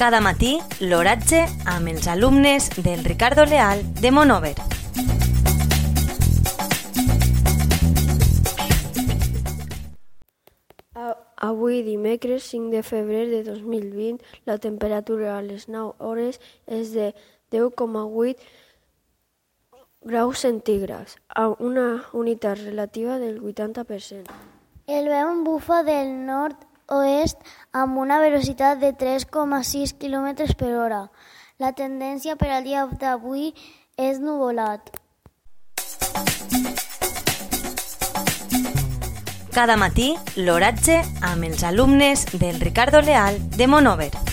Cada matí, l'oratge amb els alumnes del Ricardo Leal de Monover. Avui, dimecres 5 de febrer de 2020, la temperatura a les 9 hores és de 10,8 graus centígrads, amb una unitat relativa del 80%. El vent bufa del nord-oest amb una velocitat de 3,6 km per hora. La tendència per al dia d'avui és nuvolat. Cada matí, l'oratge amb els alumnes del Ricardo Leal de Monover.